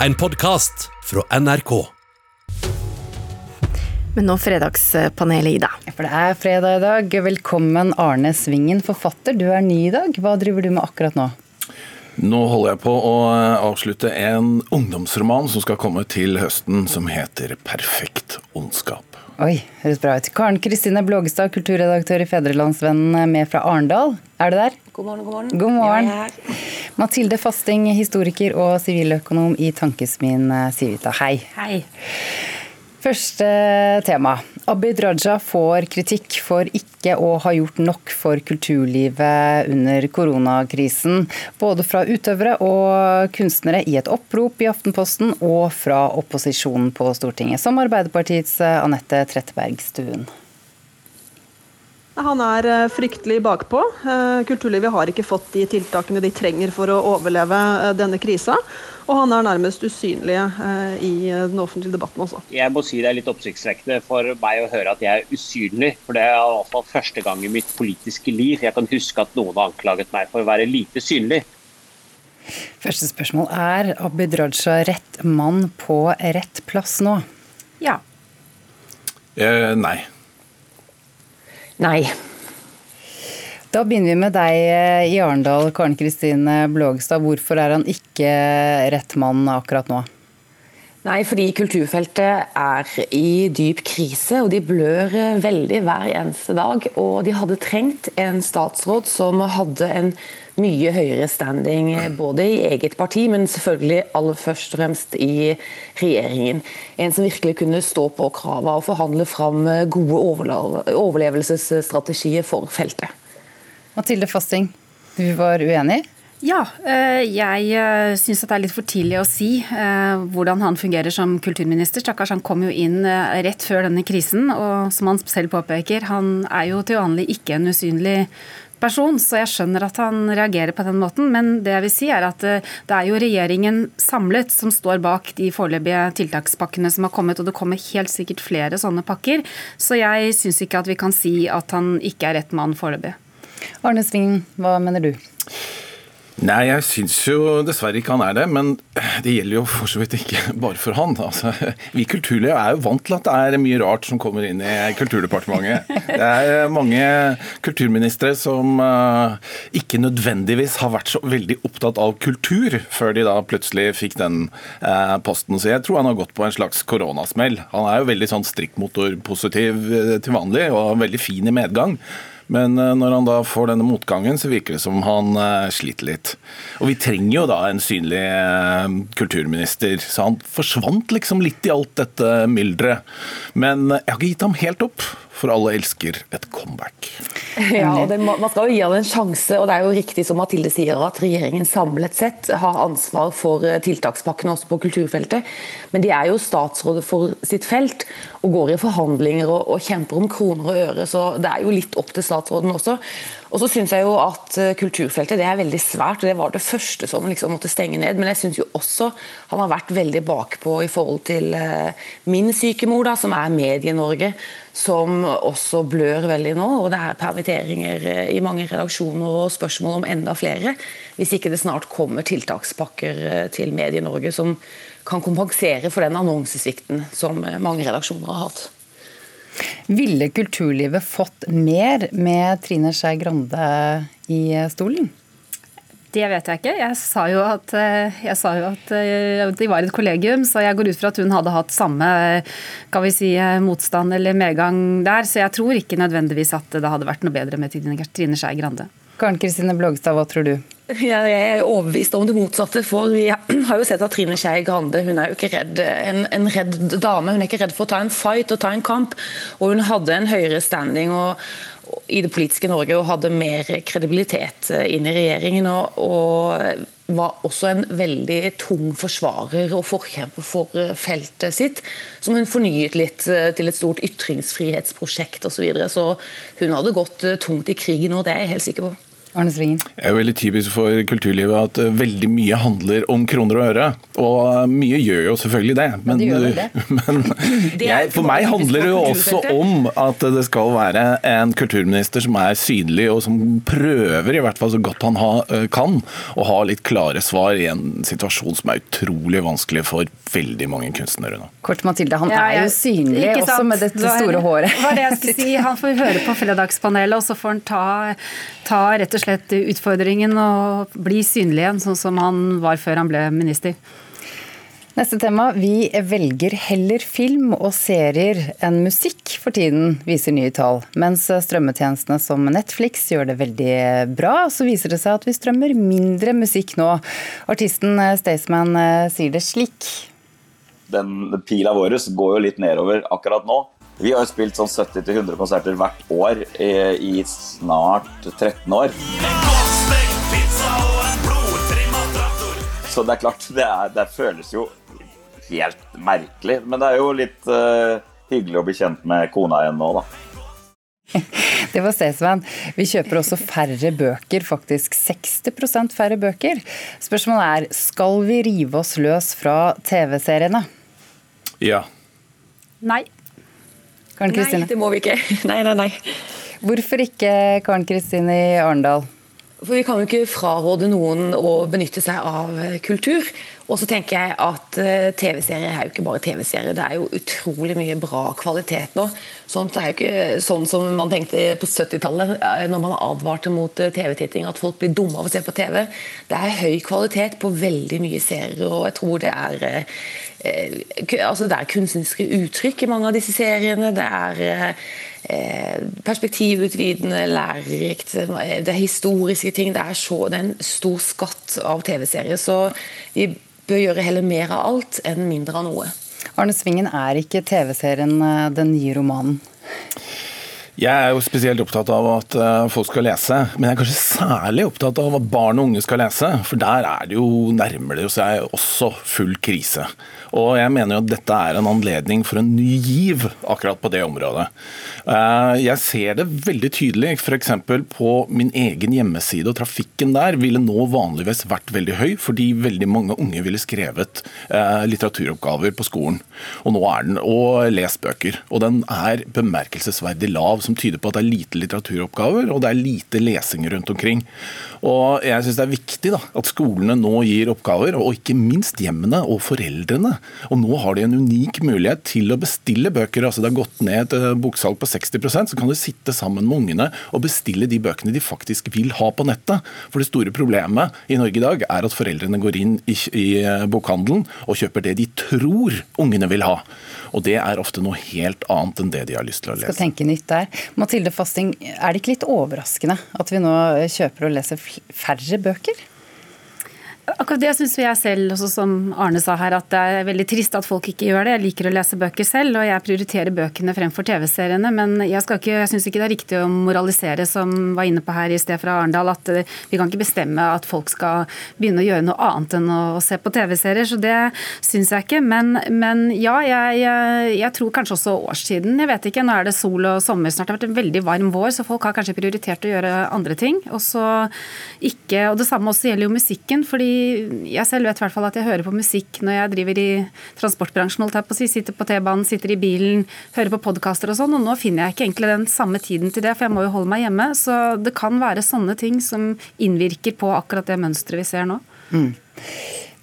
En podkast fra NRK. Men nå fredagspanelet, Ida. For det er fredag i dag. Velkommen Arne Svingen, forfatter. Du er ny i dag. Hva driver du med akkurat nå? Nå holder jeg på å avslutte en ungdomsroman som skal komme til høsten, som heter 'Perfekt ondskap'. Oi, høres bra ut. Karen Kristine Blågestad, kulturredaktør i Fedrelandsvennen, med fra Arendal. Er du der? God morgen, god morgen. God morgen. Ja, jeg er her. Mathilde Fasting, historiker og siviløkonom i Tankesmien Civita. Hei. Hei. Første tema. Abid Raja får kritikk for ikke å ha gjort nok for kulturlivet under koronakrisen. Både fra utøvere og kunstnere i et opprop i Aftenposten, og fra opposisjonen på Stortinget, som Arbeiderpartiets Anette Trettebergstuen. Han er eh, fryktelig bakpå. Eh, Kulturlivet har ikke fått de tiltakene de trenger for å overleve eh, denne krisa. Og han er nærmest usynlig i den offentlige debatten også. Jeg må si det er litt oppsiktsvekkende for meg å høre at jeg er usynlig. For det er i hvert fall første gang i mitt politiske liv jeg kan huske at noen har anklaget meg for å være lite synlig. Første spørsmål er Abid Raja rett mann på rett plass nå? Ja. Eh, nei. Nei. Da begynner vi med deg eh, i Arendal, Karen Kristine Blågestad. Hvorfor er han ikke rett mann akkurat nå? Nei, fordi kulturfeltet er i dyp krise, og de blør eh, veldig hver eneste dag. Og de hadde trengt en statsråd som hadde en mye høyere standing eh, både i eget parti, men selvfølgelig aller først og fremst i regjeringen. En som virkelig kunne stå på krava og forhandle fram gode overlevelsesstrategier for feltet. Mathilde Fasting, du var uenig? Ja, eh, jeg syns det er litt for tidlig å si eh, hvordan han fungerer som kulturminister. Stakkars, han kom jo inn eh, rett før denne krisen, og som han selv påpeker, han er jo til vanlig ikke en usynlig person, så jeg skjønner at han reagerer på den måten. Men det jeg vil si er at det er jo regjeringen samlet som står bak de foreløpige tiltakspakkene som har kommet, og det kommer helt sikkert flere sånne pakker. Så jeg syns ikke at vi kan si at han ikke er rett mann foreløpig. Arne Svingen, hva mener du? Nei, jeg syns jo dessverre ikke han er det, men det gjelder jo for så vidt ikke bare for han. Altså, vi i kulturlivet er jo vant til at det er mye rart som kommer inn i Kulturdepartementet. Det er mange kulturministre som uh, ikke nødvendigvis har vært så veldig opptatt av kultur, før de da plutselig fikk den uh, posten. Så jeg tror han har gått på en slags koronasmell. Han er jo veldig sånn strikkmotorpositiv til vanlig, og veldig fin i medgang. Men når han da får denne motgangen, så virker det som han sliter litt. Og vi trenger jo da en synlig kulturminister, så han forsvant liksom litt i alt dette mylderet. Men jeg har ikke gitt ham helt opp, for alle elsker et comeback. Ja, og det, Man skal jo gi ham en sjanse, og det er jo riktig som Mathilde sier at regjeringen samlet sett har ansvar for tiltakspakkene også på kulturfeltet. Men de er jo statsråder for sitt felt og går i forhandlinger og, og kjemper om kroner og øre, så det er jo litt opp til statsråden også. Og så syns jeg jo at kulturfeltet det er veldig svært, og det var det første som liksom måtte stenge ned. Men jeg syns jo også han har vært veldig bakpå i forhold til min sykemor, da, som er Medie-Norge som også blør veldig nå. og Det er permitteringer i mange redaksjoner og spørsmål om enda flere. Hvis ikke det snart kommer tiltakspakker til Medie-Norge som kan kompensere for den annonsesvikten som mange redaksjoner har hatt. Ville kulturlivet fått mer med Trine Skei Grande i stolen? Det vet jeg ikke. Jeg sa jo at, jeg sa jo at de var et kollegium, så jeg går ut fra at hun hadde hatt samme kan vi si, motstand eller medgang der. Så jeg tror ikke nødvendigvis at det hadde vært noe bedre med Trine Skei Grande. Karen Kristine Blågstad, hva tror du? Jeg er overbevist om det motsatte. for Vi har jo sett at Trine Skei Grande hun er jo ikke redd, en, en, redd dame. Hun er ikke redd for å ta en fight og ta en kamp. og Hun hadde en høyere standing og, og, i det politiske Norge og hadde mer kredibilitet inn i regjeringen. og, og var også en veldig tung forsvarer og forkjemper for feltet sitt, som hun fornyet litt til et stort ytringsfrihetsprosjekt osv. Så, videre. så hun hadde gått tungt i krigen, og det er jeg helt sikker på. Arne Svingen? Det er jo veldig typisk for kulturlivet at uh, veldig mye handler om kroner og øre. Og uh, mye gjør jo selvfølgelig det. Men, ja, det, det. men jeg, for meg handler det jo også om at det skal være en kulturminister som er synlig, og som prøver, i hvert fall så godt han ha, uh, kan, å ha litt klare svar i en situasjon som er utrolig vanskelig for veldig mange kunstnere nå. Kort Mathilde, han ja, er jo synlig også med dette store håret. Hva er det jeg skulle si? Han får høre på Fredagspanelet, og så får han ta, ta rett og slett utfordringen å bli synlig igjen, sånn som han var før han ble minister. Neste tema. Vi velger heller film og serier enn musikk for tiden, viser nye tall. Mens strømmetjenestene som Netflix gjør det veldig bra, så viser det seg at vi strømmer mindre musikk nå. Artisten Staysman sier det slik. Den pila vår går jo litt nedover akkurat nå. Vi har jo spilt sånn 70-100 konserter hvert år i, i snart 13 år. Så det er klart, det, er, det, føles jo helt merkelig. Men det er jo litt uh, hyggelig å bli kjent med kona igjen nå, da. Det var Stesven. Vi kjøper også færre bøker, faktisk 60% færre bøker. Spørsmålet er skal vi rive oss løs fra TV-seriene? Ja. Nei. Karen Kristine? Nei, det må vi ikke. Nei, nei, nei. Hvorfor ikke, Karen Kristine i Arendal? For Vi kan jo ikke fraråde noen å benytte seg av kultur. Og så tenker jeg at eh, TV-serier er jo ikke bare TV-serier, det er jo utrolig mye bra kvalitet nå. Sånt er jo ikke sånn som man tenkte på 70-tallet, eh, når man advarte mot eh, TV-titting, at folk blir dumme av å se på TV. Det er høy kvalitet på veldig mye serier, og jeg tror det er altså Det er kunstneriske uttrykk i mange av disse seriene. Det er perspektivutvidende, lærerikt. Det er historiske ting. Det er, så, det er en stor skatt av TV-serier. Så vi bør gjøre heller mer av alt enn mindre av noe. Arne Svingen, er ikke TV-serien eh, den nye romanen? Jeg er jo spesielt opptatt av at eh, folk skal lese, men jeg er kanskje særlig opptatt av at barn og unge skal lese. For der er det jo nærmer det seg også full krise. Og jeg mener jo at dette er en anledning for en ny giv akkurat på det området. Eh, jeg ser det veldig tydelig f.eks. på min egen hjemmeside, og trafikken der ville nå vanligvis vært veldig høy, fordi veldig mange unge ville skrevet eh, litteraturoppgaver på skolen. Og nå er den, og lest bøker. Og den er bemerkelsesverdig lav, som tyder på at det er lite litteraturoppgaver, og det er lite lesing rundt omkring. Og jeg syns det er viktig da, at skolene nå gir oppgaver, og ikke minst hjemmene og foreldrene. Og nå har de en unik mulighet til å bestille bøker. altså Det har gått ned et eh, boksalg på 60% så kan du sitte sammen med ungene og bestille de bøkene de faktisk vil ha på nettet. For det store problemet i Norge i dag er at foreldrene går inn i, i eh, bokhandelen og kjøper det de tror ungene vil ha. Og det er ofte noe helt annet enn det de har lyst til å lese. Skal tenke nytt der. Mathilde Fasting, er det ikke litt overraskende at vi nå kjøper og leser færre bøker? Akkurat det syns jeg selv, også som Arne sa her, at det er veldig trist at folk ikke gjør det. Jeg liker å lese bøker selv, og jeg prioriterer bøkene fremfor TV-seriene. Men jeg, ikke, jeg syns ikke det er riktig å moralisere, som var inne på her i sted fra Arendal, at eh, vi kan ikke bestemme at folk skal begynne å gjøre noe annet enn å se på TV-serier. Så det syns jeg ikke. Men, men ja, jeg, jeg, jeg, tror kanskje også årstiden. Jeg vet ikke, nå er det sol og sommer snart. Det har vært en veldig varm vår, så folk har kanskje prioritert å gjøre andre ting. Og så ikke, og det samme også gjelder jo musikken. fordi jeg selv vet i hvert fall at jeg hører på musikk når jeg driver i transportbransjen, holdt jeg på å si. Sitter på T-banen, sitter i bilen, hører på podkaster og sånn. Og nå finner jeg ikke egentlig den samme tiden til det, for jeg må jo holde meg hjemme. Så det kan være sånne ting som innvirker på akkurat det mønsteret vi ser nå. Mm.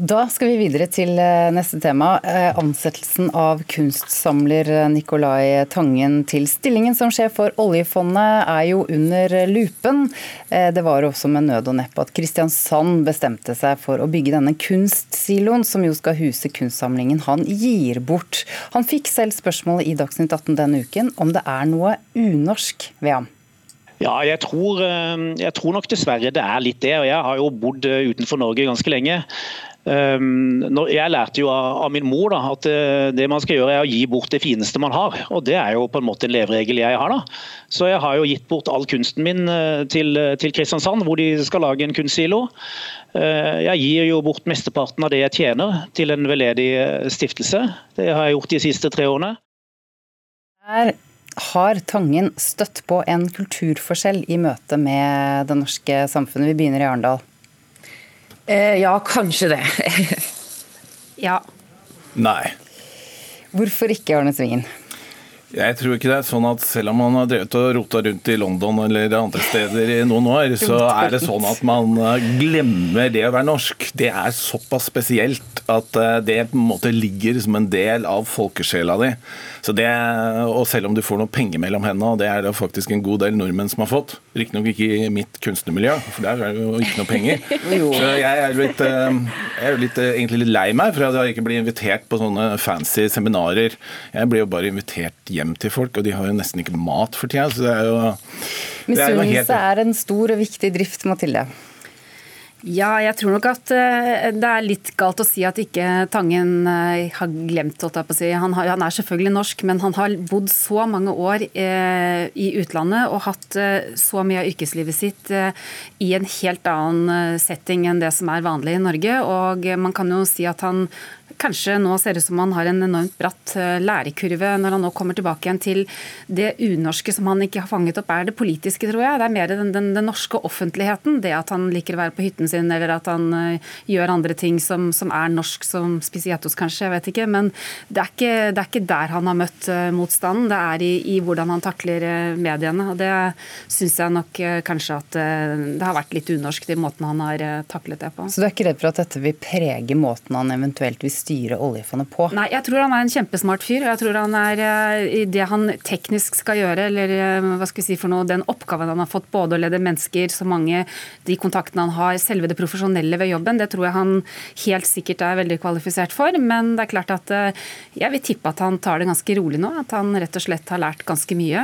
Da skal vi videre til eh, neste tema. Eh, ansettelsen av kunstsamler eh, Nicolai Tangen til stillingen som sjef for oljefondet er jo under lupen. Det var også med nød og neppe at Kristiansand bestemte seg for å bygge denne kunstsiloen, som jo skal huse kunstsamlingen han gir bort. Han fikk selv spørsmålet i Dagsnytt 18 denne uken om det er noe unorsk ved ham. Ja, jeg tror, jeg tror, nok dessverre det er litt det. og Jeg har jo bodd utenfor Norge ganske lenge. Ehm, jeg lærte jo av min mor da, at eh, det man skal gjøre er å gi bort det fineste man har. og Det er jo på en måte en leveregel jeg har. da. Så jeg har jo gitt bort all kunsten min eh, til, til Kristiansand, hvor de skal lage en kunstsilo. Eh, jeg gir jo bort mesteparten av det jeg tjener til en veldedig stiftelse. Det har jeg gjort de siste tre årene. Her Har Tangen støtt på en kulturforskjell i møte med det norske samfunnet? Vi begynner i Arendal. Eh, ja, kanskje det. ja. Nei. Hvorfor ikke, Arne Svingen? Jeg tror ikke det er sånn at selv om man har drevet og rota rundt i London eller andre steder i noen år, så er det sånn at man eh, glemmer det å være norsk. Det er såpass spesielt at eh, det på en måte ligger som en del av folkesjela di. Så det, og selv om du får noe penger mellom hendene, og det er det faktisk en god del nordmenn som har fått, riktignok ikke i mitt kunstnermiljø, for der er det jo ikke noe penger. Så jeg er, litt, eh, jeg er litt, egentlig litt lei meg for at jeg ikke blir invitert på sånne fancy seminarer. Jeg blir jo bare invitert hjem hjem til folk, og de har jo nesten ikke mat for tida. Så det er jo Misunnelse er en stor og viktig drift, Mathilde. Ja, jeg tror nok at eh, det er litt galt å si at ikke Tangen eh, har glemt å si. Han, har, han, er selvfølgelig norsk, men han har bodd så mange år eh, i utlandet og hatt eh, så mye av yrkeslivet sitt eh, i en helt annen setting enn det som er vanlig i Norge. Og man kan jo si at han kanskje nå ser ut som han har en enormt bratt eh, lærekurve når han nå kommer tilbake igjen til det unorske som han ikke har fanget opp, er det politiske, tror jeg. Det er mer den, den, den norske offentligheten. Det at han liker å være på hytten sin, eller at han uh, gjør andre ting som, som er norsk, som Spisiatos kanskje, jeg vet ikke. Men det er ikke, det er ikke der han har møtt uh, motstanden. Det er i, i hvordan han takler uh, mediene. Og det syns jeg nok kanskje at det har vært litt unorsk, i måten han har taklet det på. Så du er ikke redd for at dette vil prege måten han eventuelt vil styre styre oljefondet på? Nei, jeg tror han er en kjempesmart fyr. Jeg tror han er eh, i det han teknisk skal gjøre, eller eh, hva skal vi si for noe, den oppgaven han har fått, både å lede mennesker, så mange de kontaktene han har, selve det profesjonelle ved jobben, det tror jeg han helt sikkert er veldig kvalifisert for. Men det er klart at eh, jeg vil tippe at han tar det ganske rolig nå. At han rett og slett har lært ganske mye.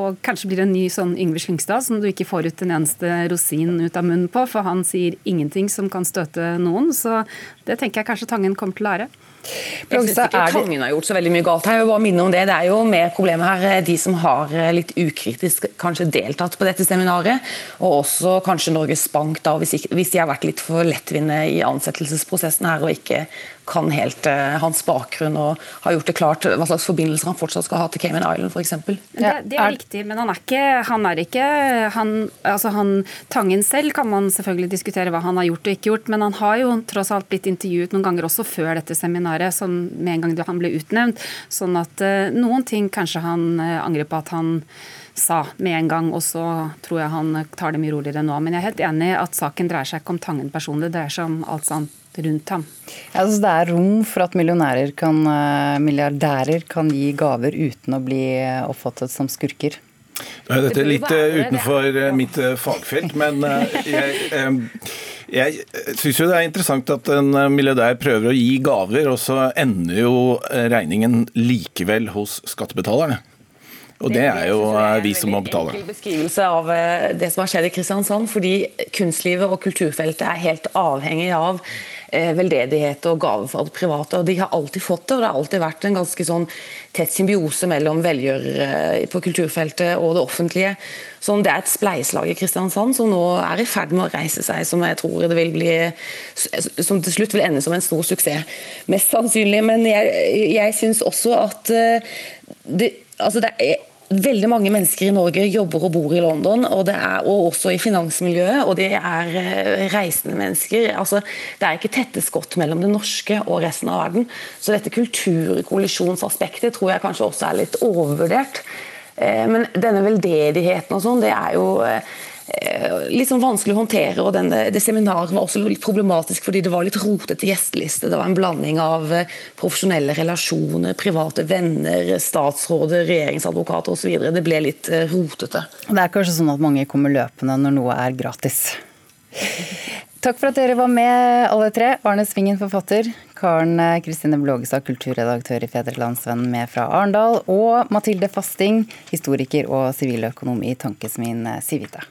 Og kanskje blir det en ny sånn Yngve Slyngstad som du ikke får ut en eneste rosin ut av munnen på, for han sier ingenting som kan støte noen. Så det tenker jeg kanskje Tangen kommer til å lære. Jeg syns ikke Tangen har gjort så veldig mye galt her. Jeg vil bare minne om Det Det er jo mer problemet her eh, de som har eh, litt ukritisk kanskje deltatt på dette seminaret, og også kanskje Norges Bank, da, hvis, ikke, hvis de har vært litt for lettvinte i ansettelsesprosessen her og ikke kan helt uh, hans bakgrunn og har gjort det klart hva slags forbindelser han fortsatt skal ha til Cayman Island f.eks. Det, det er riktig, men han er ikke, han er ikke han, altså han, Tangen selv kan man selvfølgelig diskutere hva han har gjort og ikke gjort, men han har jo tross alt blitt intervjuet noen ganger også før dette seminaret, som med en gang han ble utnevnt. Sånn at uh, noen ting kanskje han uh, angrer på at han sa med en gang, og så tror jeg han tar det mye roligere nå. Men jeg er helt enig i at saken dreier seg ikke om Tangen personlig, det dreier seg om alt sånt rundt ham. Ja, altså det er rom for at millionærer kan, eh, milliardærer kan gi gaver uten å bli oppfattet som skurker? Dette er litt eh, utenfor eh, mitt fagfelt, men jeg, jeg syns jo det er interessant at en milliardær prøver å gi gaver, og så ender jo regningen likevel hos skattebetalerne. Og det er jo vi som må betale. Det er en beskrivelse av det som har skjedd i Kristiansand. Fordi kunstlivet og kulturfeltet er helt avhengig av Eh, veldedighet og gaver fra det private. og De har alltid fått det, og det har alltid vært en ganske sånn tett symbiose mellom velgjørere på kulturfeltet og det offentlige. Så det er et spleiselag i Kristiansand som nå er i ferd med å reise seg, som jeg tror det vil bli som til slutt vil ende som en stor suksess. Mest sannsynlig. Men jeg, jeg syns også at eh, det, altså det er Veldig mange mennesker i Norge jobber og bor i London, og, er, og også i finansmiljøet. Og det er eh, reisende mennesker. Altså, det er ikke tette skott mellom det norske og resten av verden. Så dette kulturkollisjonsaspektet tror jeg kanskje også er litt overvurdert. Eh, men denne veldedigheten og sånn, det er jo Eh, litt sånn vanskelig å håndtere. og denne, Det seminaret var også litt problematisk fordi det var litt rotete gjesteliste. Det var en blanding av eh, profesjonelle relasjoner, private venner, statsråder, regjeringsadvokater osv. Det ble litt eh, rotete. Det er kanskje sånn at mange kommer løpende når noe er gratis. Takk for at dere var med, alle tre. Arne Svingen, forfatter. Karen Kristine Blågestad, kulturredaktør i Fedrelandsvennen med fra Arendal. Og Mathilde Fasting, historiker og siviløkonom i Tankesmien Civita.